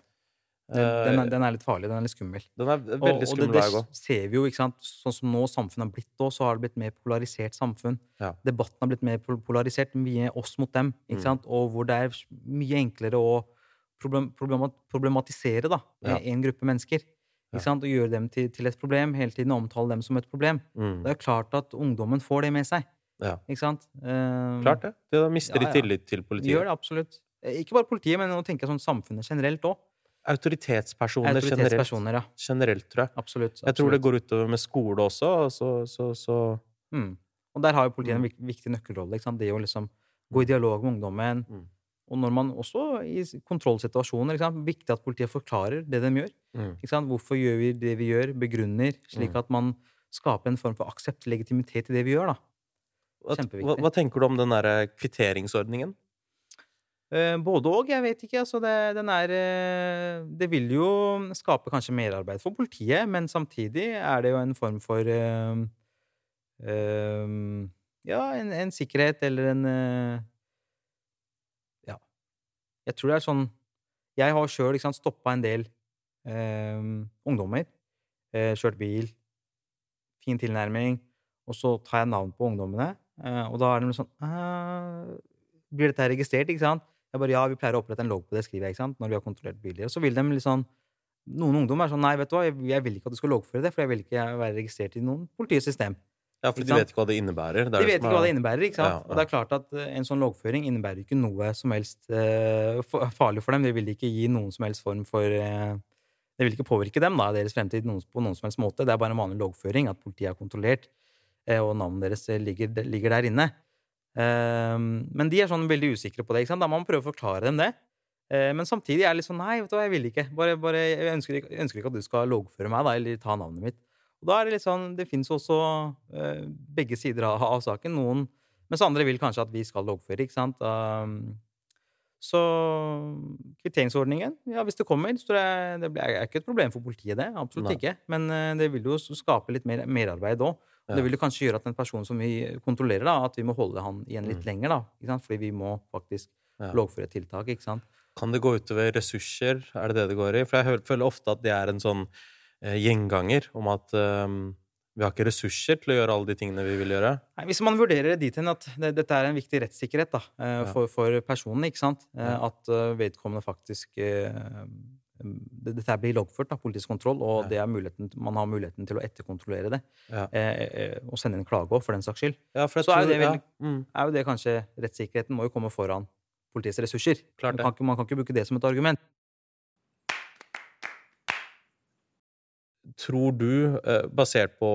Den, den, er, den, er, litt farlig. Den er litt skummel. Den er veldig skummel og, og det, det ser vi jo, ikke sant? Sånn som nå samfunnet har blitt da, så har det blitt mer polarisert samfunn. Ja. Debatten har blitt mer polarisert, mye oss mot dem, ikke mm. sant? Og hvor det er mye enklere å problem, problematisere da, ja. en gruppe mennesker. Ikke sant? Og gjøre dem til, til, et problem, hele tiden omtale dem som et problem. Mm. Det er klart at ungdommen får det med seg. Ja. Ikke sant? Um, klart det. Det mister de tillit til politiet. Gjør det absolutt. Ikke bare politiet, men nå tenker jeg sånn samfunnet generelt òg. Autoritetspersoner, Autoritetspersoner generelt, ja. generelt, tror jeg. Absolutt, absolutt. Jeg tror det går utover med skole også, så, så, så. Mm. Og der har jo politiet en mm. viktig nøkkelrolle. Det å liksom gå i dialog med ungdommen. Mm. Og når man også i kontrollsituasjoner ikke sant? Viktig at politiet forklarer det de gjør. Mm. Hvorfor gjør vi det vi gjør? Begrunner, slik mm. at man skaper en form for aksept, legitimitet i det vi gjør. da. Hva, hva, tenker du om den der kvitteringsordningen? Eh, både òg. Jeg vet ikke. Altså det, er eh, Det vil jo skape kanskje merarbeid for politiet, men samtidig er det jo en form for uh, Ja, en, en, sikkerhet eller en Ja. Jeg tror det er sånn Jeg har sjøl stoppa en del ungdommer. kjørt bil. Fin tilnærming. Og så tar jeg navn på ungdommene, og da er de sånn Blir dette registrert, ikke sant? Jeg bare, ja, vi pleier å opprette en logg på det, skriver jeg, ikke sant, når vi har kontrollert biler. Og så vil de litt sånn Noen ungdom er sånn Nei, vet du hva, jeg, jeg vil ikke at du skal loggføre det, for jeg vil ikke være registrert i noen politiets system. Ja, for de vet ikke hva det innebærer. Det de vet ikke hva det innebærer, ikke sant? Ja, ja. Og det er klart at eh, en sånn loggføring innebærer ikke noe som helst uh, farlig for dem. Det vil ikke gi noen som helst form for uh, Det vil ikke påvirke dem, da, deres fremtid noen, på noen som helst måte. Det er bare en vanlig loggføring, at politiet er kontrollert, uh, og navnet deres ligger, ligger der inne. Ehm, men de er sånn veldig usikre på det. Da må man prøve å forklare dem det. Ehm, men samtidig er det litt sånn Nei, vet du hva, jeg vil ikke. Bare, bare, jeg, ønsker ikke ønsker ikke, at du skal loggføre meg da, eller ta navnet mitt. Og da er det litt sånn Det fins også uh, begge sider av, av, saken. Noen Mens andre vil kanskje at vi skal loggføre, ikke sant. Um, så kvitteringsordningen, ja, hvis det kommer, så det, det er ikke et problem for politiet, det. Absolutt Nei. ikke. Men uh, det vil jo skape litt mer merarbeid òg. Ja. Det vil kanskje gjøre at en person som vi kontrollerer, da, at vi må holde han igjen litt mm. lenger. da, Fordi vi må faktisk ja. lovføre tiltak. ikke sant? Kan det gå utover ressurser? Er det det det går i? For jeg føler ofte at det er en sånn eh, gjenganger om at um, vi har ikke ressurser til å gjøre alle de tingene vi vil gjøre. Nei, hvis man vurderer det dit hen at det, dette er en viktig rettssikkerhet da, eh, for, for personen, ikke sant? Eh, at uh, vedkommende faktisk uh, dette blir loggført av politisk kontroll, og ja. man har muligheten til å etterkontrollere det. Ja. Eh, eh, og sende en klage òg, for den saks skyld. Ja, så er er, det vel, mm. er, jo det kanskje Rettssikkerheten må jo komme foran politiets ressurser. Man kan, man, kan, ikke bruke det som et argument. Tror du, eh, basert på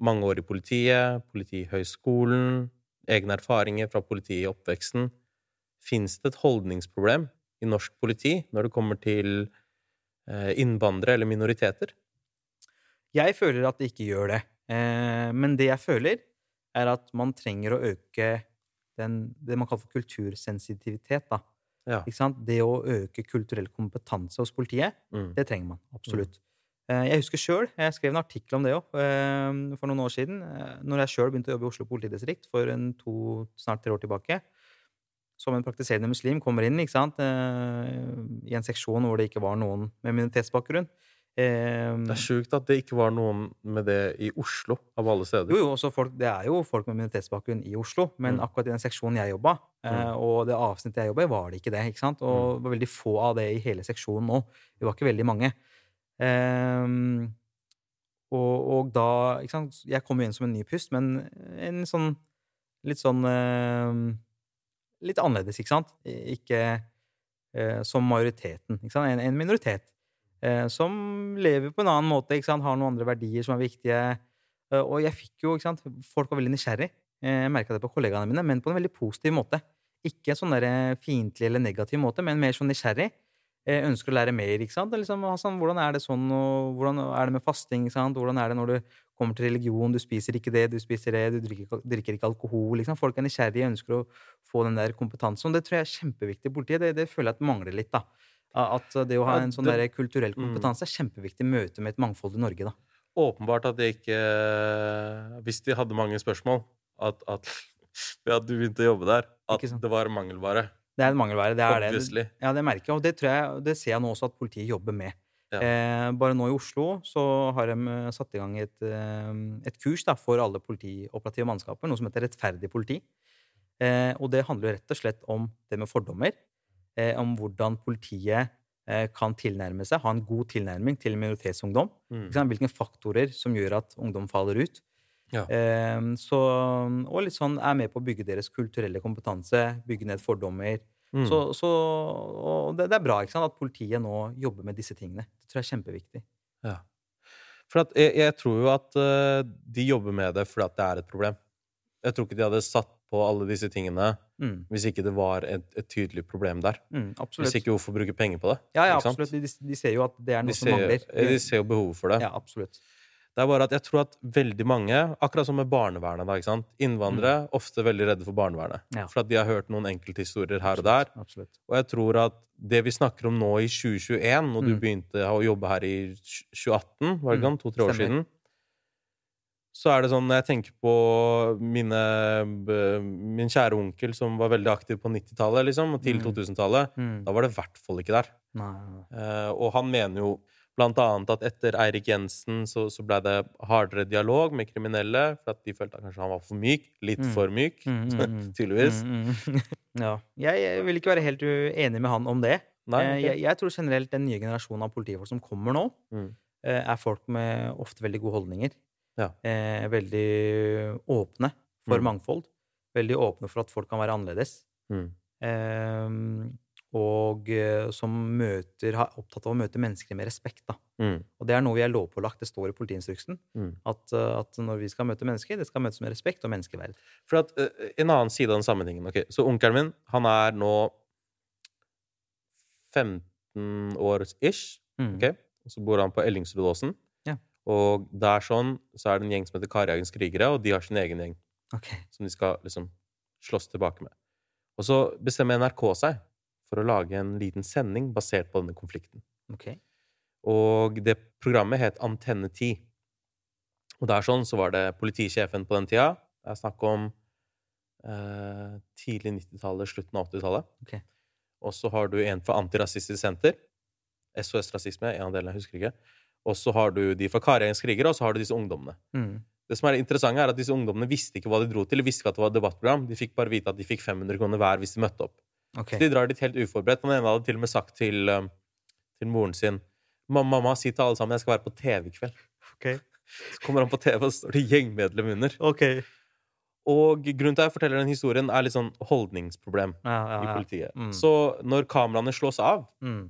mange år i politiet, Politihøgskolen, egne erfaringer fra politiet i oppveksten, fins det et holdningsproblem i norsk politi når det kommer til eh, innvandrere eller minoriteter? Jeg føler at det ikke gjør det. Eh, men det jeg føler, er at man trenger å øke den, det man kaller for kultursensitivitet. Da. Ja. Det å øke kulturell kompetanse hos politiet, mm. det trenger man absolutt. Mm. Jeg husker sjøl, jeg skrev en artikkel om det òg for noen år siden. Når jeg sjøl begynte å jobbe i Oslo politidistrikt for en to, snart tre år tilbake, som en praktiserende muslim kommer inn ikke sant? Eh, i en seksjon hvor det ikke var noen med minoritetsbakgrunn. Eh, Det er sjukt at det ikke var noen med det i Oslo, av alle steder. jo, jo, folk, det er jo folk med minoritetsbakgrunn i Oslo, men Mm. akkurat i den seksjonen jeg jobba, eh, Mm. og det avsnittet jeg jobba i, var det ikke det. ikke sant? Og det var veldig få av det i hele seksjonen nå. Vi var ikke veldig mange. Ehm, og, og da ikke sant? Jeg kom jo inn som en ny pust, men en sånn litt sånn ehm, Litt annerledes, ikke sant? Ikke eh, som majoriteten. Ikke sant? En, en minoritet. Eh, som lever på en annen måte, ikke sant? har noen andre verdier som er viktige. Eh, og jeg fikk jo, ikke sant? Folk var veldig nysgjerrig. Eh, jeg merka det på kollegaene mine, men på en veldig positiv måte. Ikke sånn der fiendtlig eller negativ måte, men mer sånn nysgjerrig. Jeg ønsker å lære mer. ikke sant? Liksom, Hassan, hvordan er det sånn, og hvordan er det med fasting? ikke sant? Hvordan er det når du kommer til religion? Du spiser ikke det, du spiser det, du drikker, ikke- drikker ikke alkohol. liksom. Folk er nysgjerrige, ønsker å få den der kompetansen. Og det tror jeg er kjempeviktig i politiet. Det, det føler jeg at mangler litt. da. At det å ha en sånn der kulturell Mm. kompetanse er kjempeviktig i møte med et mangfoldig Norge. da. Åpenbart at det ikke Hvis de hadde mange spørsmål, at, at at du begynte å jobbe der, at det var mangelvare. Det er en mangelvare. Det er Obviously. det. Ja, det merker jeg, og det, tror jeg, det ser jeg nå også at politiet jobber med. Ja. Eh, bare nå i Oslo så har de eh, satt i gang et, eh, et kurs da, for alle politioperative mannskaper, noe som heter Rettferdig politi. Eh, og det handler jo rett og slett om det med fordommer. Eh, om hvordan politiet eh, kan tilnærme seg, ha en god tilnærming til minoritetsungdom. Mm. Hvilke faktorer som gjør at ungdom faller ut. Ja. Eh, så, og litt sånn er med på å bygge deres kulturelle kompetanse, bygge ned fordommer. Mm. Så, så, og det, det er bra ikke sant, at politiet nå jobber med disse tingene. Det tror jeg er kjempeviktig. Ja. For at jeg, jeg tror jo at eh, de jobber med det fordi at det er et problem. Jeg tror ikke de hadde satt på alle disse tingene Mm. hvis ikke det var et, et tydelig problem der. Mm. Hvis ikke, hvorfor bruke penger på det? Ja, ja, absolutt. De, de ser jo at det er noe De som ser, mangler. de ser jo behovet for det. Ja, absolutt. Det er bare at jeg tror at veldig mange, akkurat som med barnevernet da, ikke sant? Innvandrere ofte veldig redde for barnevernet. Mm. Ja. For at de har hørt noen enkelthistorier her og der. Absolutt. Og jeg tror at det vi snakker om nå i 2021, når du Mm. begynte å jobbe her i 2018, var det ikke Mm, sant? To-tre år stemmer. siden, så er det sånn Når jeg tenker på mine, min kjære onkel som var veldig aktiv på 90-tallet, liksom, og til Mm. 2000-tallet, Mm. da var det i hvert fall ikke der. Eh, og han mener jo blant annet at etter Eirik Jensen så, så ble det hardere dialog med kriminelle, for at de følte at kanskje han var for myk. Litt Mm. for myk, Mm, mm, mm. tydeligvis. Ja. Jeg, jeg vil ikke være helt uenig med han om det. Nei, okay. jeg, jeg tror generelt den nye generasjonen av politifolk som kommer nå, Mm. eh, er folk med ofte veldig gode holdninger. Ja. Eh, veldig åpne for Mm. mangfold. Veldig åpne for at folk kan være annerledes. Mm. Eh, og eh, som møter, er opptatt av å møte mennesker med respekt. Da. Mm. Og det er noe vi er lovpålagt. Det står i politiinstruksen. Mm. At, eh, at når vi skal møte mennesker, det skal møtes med respekt og menneskeverd. For at, uh, en annen side av den sammenhengen ok, Så onkelen min, han er nå 15 år ish. Mm. ok? Og så bor han på Ellingsrudåsen. Og der sånn, så er det en gjeng som heter Karjagens krigere, og de har sin egen gjeng. Ok. Som de skal liksom slåss tilbake med. Og så bestemmer NRK seg for å lage en liten sending basert på denne konflikten. Ok. Og det programmet het Antenne 10. Og der sånn så var det politisjefen på den tida. Det er snakk om eh, tidlig 90-tallet, slutten av 80-tallet. Ok. Og så har du en fra Antirasistisk Senter. SOS Rasisme, en av delene, jeg husker ikke. Og så har du de fra Karjagens krigere, og så har du disse ungdommene. Mm. Det som er interessant er at Disse ungdommene visste ikke hva de dro til. De visste ikke at det var et debattprogram. De fikk bare vite at de fikk 500 kroner hver hvis de møtte opp. Okay. Så de drar dit helt uforberedt. Den ene hadde til og med sagt til, um, til moren sin Mamma, mamma, si til alle sammen jeg skal være på TV i kveld. Okay. Så kommer han på TV, og så står det gjengmedlem under. Okay. Og grunnen til at jeg forteller den historien, er litt sånn holdningsproblem Ja, ja, i politiet. Mm. Så når kameraene slås av, Mm.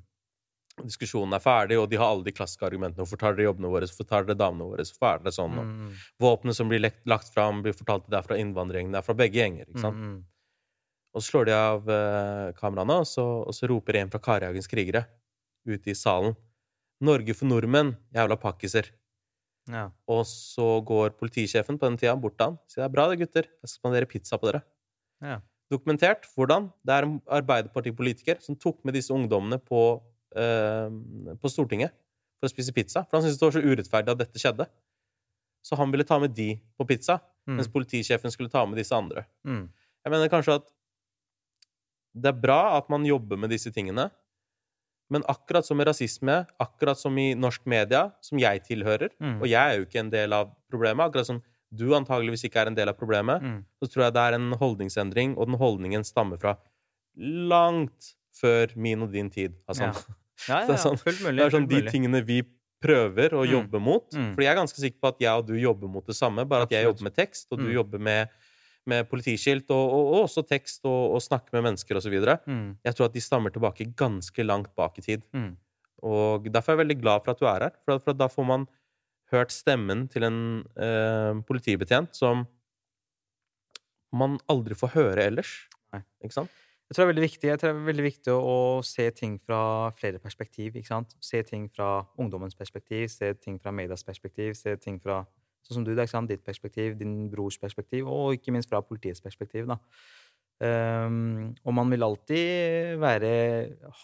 Diskusjonen er ferdig, og de har alle de klassiske argumentene Hvorfor tar dere jobbene våre? Hvorfor tar dere damene våre? Hvorfor er dere sånn? Og Mm. Våpenet som blir lekt, lagt fram, blir fortalt det er fra innvandrergjengen. Det er fra begge gjenger. ikke sant? Mm, mm. Og så slår de av eh, kameraene, og så, og så roper en fra Karihagens krigere ute i salen Norge for nordmenn, jævla pakkiser. Ja. Og så går politisjefen på den tida bort til han sier det er bra det, gutter. Jeg skal spandere pizza på dere. Ja. Dokumentert. Hvordan? Det er en Arbeiderpartipolitiker som tok med disse ungdommene på, eh, på Stortinget for å spise pizza. For han syntes det var så urettferdig at dette skjedde. Så han ville ta med de på pizza, Mm. mens politisjefen skulle ta med disse andre. Mm. Jeg mener kanskje at det er bra at man jobber med disse tingene, men akkurat som med rasisme, akkurat som i norsk media, som jeg tilhører, Mm. og jeg er jo ikke en del av problemet, akkurat som du antageligvis ikke er en del av problemet, Mm. så tror jeg det er en holdningsendring, og den holdningen stammer fra langt før min og din tid. Altså, Ja. Ja, ja, det ja, sånn, fullt mulig, det er sånn de tingene vi prøver å Mm. jobbe mot. Mm. Fordi jeg er ganske sikker på at jeg og du jobber mot det samme, bare at jeg jobber med tekst, og du Mm. jobber med, med politiskilt, og, og, og også tekst, og, og snakke med mennesker osv. Mm. Jeg tror at de stammer tilbake ganske langt bak i tid. Mm. Og derfor er jeg veldig glad for at du er her, for da får man hørt stemmen til en eh, politibetjent som man aldri får høre ellers. Nei. Ikke sant? Jeg tror det er veldig viktig, jeg tror det er veldig viktig å se ting fra flere perspektiv. ikke sant? Se ting fra ungdommens perspektiv, se ting fra medias perspektiv, se ting fra sånn som du, ikke sant? ditt perspektiv, din brors perspektiv, og ikke minst fra politiets perspektiv. da. Um, og man vil alltid være,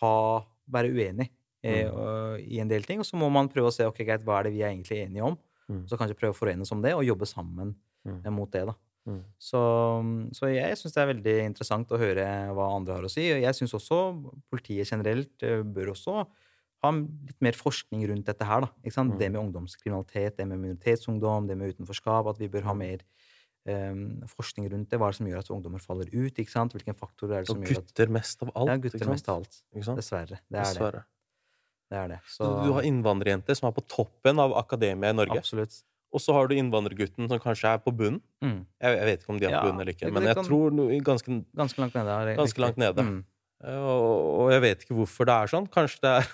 ha, være uenig eh, Mm. og- i en del ting, og så må man prøve å se ok, greit, hva er det vi er egentlig enige om, Mm. så kanskje prøve å forenes om det, og jobbe sammen Mm. eh, mot det. da. Mm. Så, så jeg syns det er veldig interessant å høre hva andre har å si. Og jeg syns også politiet generelt eh, bør også ha litt mer forskning rundt dette her. Mm. Det med ungdomskriminalitet, det med minoritetsungdom, det med utenforskap. At vi bør Mm. ha mer um, forskning rundt det. Hva er det som gjør at ungdommer faller ut? ikke sant? Hvilken faktor er det Og som gjør at gutter mest av alt. Ja, gutter mest av alt. Dessverre. Det er det. Dessverre. det, er det. Så Så du har innvandrerjenter som er på toppen av akademia i Norge. absolutt. Og så har du innvandrergutten som kanskje er på bunnen. Mm. Jeg, jeg vet ikke om de er på Ja, bunnen eller ikke, men jeg kan- tror no, ganske, Ganske langt nede. ganske riktig. langt nede. Mm. Eh, Og, og jeg vet ikke hvorfor det er sånn. Kanskje det er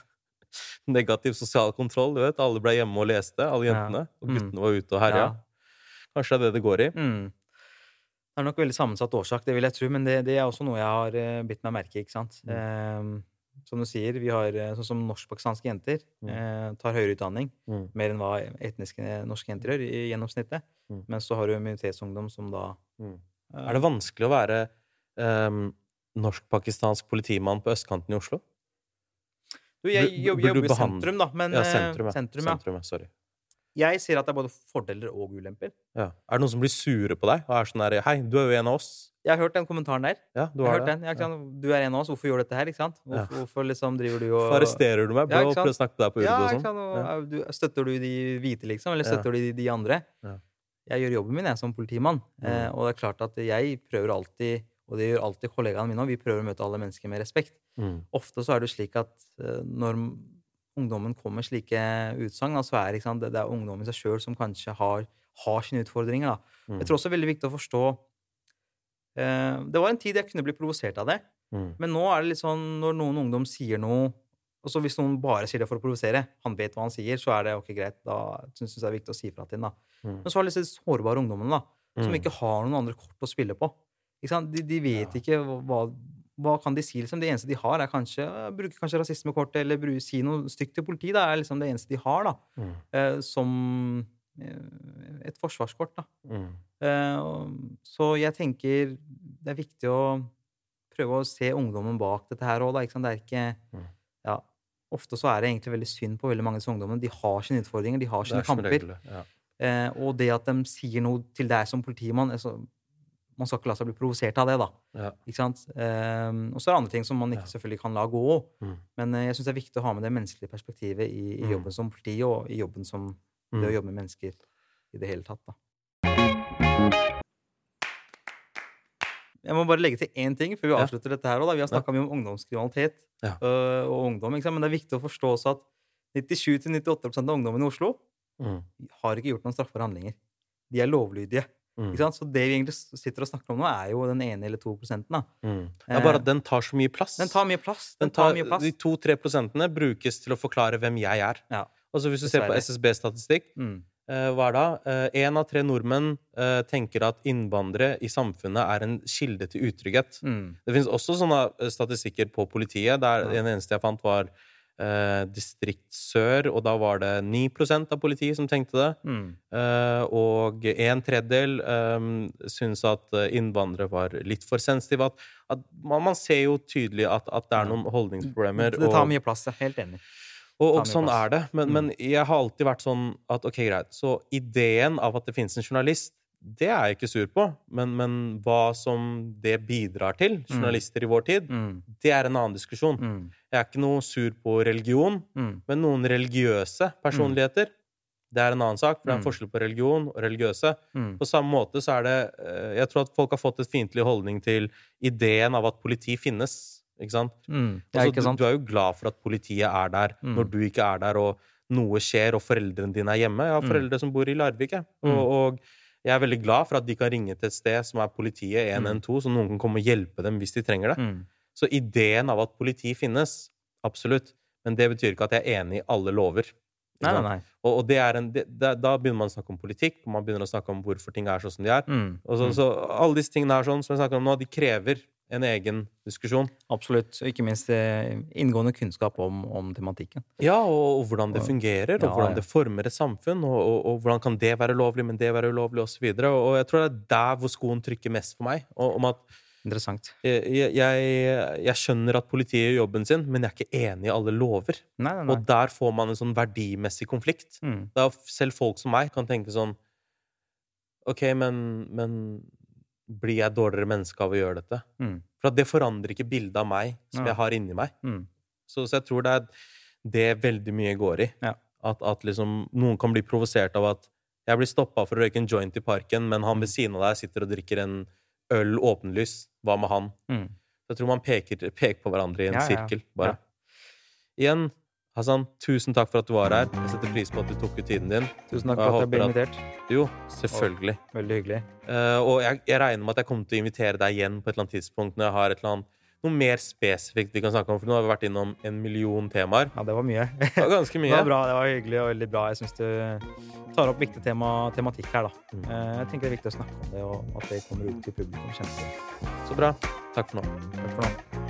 negativ sosial kontroll. du vet. Alle ble hjemme og leste, alle Ja. jentene. Og Mm. guttene var ute og herja. Ja. Kanskje det er det det går i. Mm. Det er nok veldig sammensatt årsak, det vil jeg tro, men det, det er også noe jeg har uh, bitt meg merke i. ikke sant? Mm. Eh, som du sier, vi har eh, sånn som norsk-pakistanske jenter eh, tar høyere utdanning, Mm. mer enn hva etniske norske jenter gjør i gjennomsnittet. Mm. Men så har du minoritetsungdom som da Mm. eh, Er det vanskelig å være um, norsk-pakistansk politimann på østkanten i Oslo? Du, jeg jobber, burde jobber i sentrum, da. Men ja, eh, sentrum, ja. sentrum, ja. Sentrum, ja. Sorry. Jeg sier at det er både fordeler og ulemper. Ja. Er det noen som blir sure på deg? Og er sånn der, Hei, du er jo en av oss. Jeg har hørt den kommentaren der. Ja, du har det. den. Jeg, ikke? Du er en av oss, hvorfor gjør du dette her? ikke sant? Ja. Hvorfor, hvorfor liksom driver du og Hvorfor arresterer du meg? Ja, Bro, ikke sant? å snakke til deg på urdu Ja, og sånn. Ja. er du, støtter du de hvite, liksom? Eller Ja. støtter du de, de andre? Ja. Jeg gjør jobben min, jeg, som politimann. Eh, Mm. og det er klart at jeg prøver alltid, og det gjør alltid kollegaene mine òg, vi prøver å møte alle mennesker med respekt. Mm. Ofte så er det slik at eh, når ungdommen kommer med slike utsagn, så er det, sant, det, det er ungdommen i seg sjøl som kanskje har, har sine utfordringer. Mm. Jeg tror også det er veldig viktig å forstå eh, Det var en tid jeg kunne bli provosert av det. Mm. Men nå er det litt sånn når noen ungdom sier noe og så Hvis noen bare sier det for å provosere, han vet hva han sier, så er det ok, greit. Da syns jeg det er viktig å si fra til ham. Mm. Men så har disse sårbare ungdommene da, som Mm. ikke har noen andre kort å spille på. De, de vet ikke hva, hva kan de si. liksom. Det eneste de har, er kanskje bruke kanskje rasismekortet eller si noe stygt til politiet. Det er liksom det eneste de har da, Mm. eh, som eh, et forsvarskort. da. Mm. Eh, så jeg tenker det er viktig å prøve å se ungdommen bak dette her òg? Det er ikke Mm. Ja. Ofte så er det egentlig veldig synd på veldig mange av disse ungdommene. De har sine utfordringer, de har sine er kamper. regel. Ja. Eh, og det at de sier noe til deg som politimann altså, Man skal ikke la seg bli provosert av det, da. Ja. Eh, og så er det andre ting som man ikke selvfølgelig kan la gå. Mm. Men eh, jeg syns det er viktig å ha med det menneskelige perspektivet i, i Mm. jobben som politi, og i jobben som det å Mm. jobbe med mennesker i det hele tatt. da. Jeg må bare legge til én ting før vi Ja. avslutter dette. her. også, Vi har snakka mye om ungdomskriminalitet Ja. øh, og ungdom. Men det er viktig å forstå også at 97-98% av ungdommen i Oslo Mm. har ikke gjort noen straffbare handlinger. De er lovlydige. Mm. Så det vi egentlig sitter og snakker om nå, er jo den ene eller to prosenten. da. Mm. Det er bare at den tar så mye plass. Den tar mye plass. Den Den tar, tar mye plass. de to-tre prosentene brukes til å forklare hvem jeg er. Ja. Altså Hvis du ser på SSB-statistikk, Mm. eh, hva er da? Én av tre nordmenn eh, tenker at innvandrere i samfunnet er en kilde til utrygghet. Mm. Det finnes også sånne eh, statistikker på politiet. Der Den eneste jeg fant, var eh, distrikt sør, og da var det 9% av politiet som tenkte det. Mm. Eh, og en tredjedel eh, syntes at eh, innvandrere var litt for sensitive. At, at man, man ser jo tydelig at, at det er noen holdningsproblemer. Det tar mye plass. Jeg er helt enig. og, tar og sånn er det. Men, Mm. men jeg har alltid vært sånn at ok, greit. Så ideen av at det finnes en journalist, det er jeg ikke sur på. Men, men hva som det bidrar til, journalister i vår tid, Mm. det er en annen diskusjon. Mm. Jeg er ikke noe sur på religion, Mm. men noen religiøse personligheter, det er en annen sak. For det er en Mm. forskjell på religion og religiøse. Mm. På samme måte så er det eh, Jeg tror at folk har fått et fiendtlig holdning til ideen av at politi finnes. Ikke sant? Mm. Ja, ikke sant? Du, du er jo glad for at politiet er der Mm. når du ikke er der, og noe skjer, og foreldrene dine er hjemme. Jeg har Mm. foreldre som bor i Larvik, jeg. Mm. Og, og jeg er veldig glad for at de kan ringe til et sted som er politiet 112, så noen kan komme og hjelpe dem hvis de trenger det. Mm. Så ideen av at politi finnes, absolutt. Men det betyr ikke at jeg er enig i alle lover. Nei, nei, nei. Og, og det en, det, da, begynner man å snakke om politikk, og man begynner å snakke om hvorfor ting er sånn som de er. Mm. Og så, Mm. så alle disse tingene her sånn, som jeg snakker om nå, de krever en egen diskusjon. Absolutt. Og ikke minst eh, inngående kunnskap om, om tematikken. Ja, og, og hvordan det fungerer, og Ja, hvordan det former et samfunn, og, og, og hvordan kan det være lovlig, men det være ulovlig, osv. Og, og og jeg tror det er der hvor skoen trykker mest for meg. Om at Interessant. jeg, jeg, jeg skjønner at politiet gjør jobben sin, men jeg er ikke enig i alle lover. Nei, nei, nei. Og der får man en sånn verdimessig konflikt. Mm. Da selv folk som meg kan tenke sånn OK, men, men blir jeg dårligere menneske av å gjøre dette? Mm. For at det forandrer ikke bildet av meg som Ja. jeg har inni meg. Mm. Så, så jeg tror det er det veldig mye går i. Ja. At, at liksom noen kan bli provosert av at jeg blir stoppa for å røyke en joint i parken, men han ved siden av deg sitter og drikker en øl åpenlys. Hva med han? Mm. Jeg tror man peker, peker på hverandre i en ja. sirkel, bare. Igjen, Hassan, tusen takk for at du var her. Jeg setter pris på at du tok ut tiden din. Tusen takk for at jeg ble invitert. invitert. Jo, selvfølgelig. Veldig hyggelig. Uh, og jeg, jeg regner med at jeg kommer til å invitere deg igjen på et eller annet tidspunkt når jeg har et eller annet noe mer spesifikt vi kan snakke om, for nå har vi vært innom en million temaer. Ja, det var mye. Det var ganske mye. Det var bra, det var hyggelig og veldig bra. Jeg syns du tar opp viktig tema, tematikk her, da. Mm. Eh, Jeg tenker det er viktig å snakke om det, og at det kommer ut til publikum. Kjempebra. Så bra. Takk for nå. Takk for nå.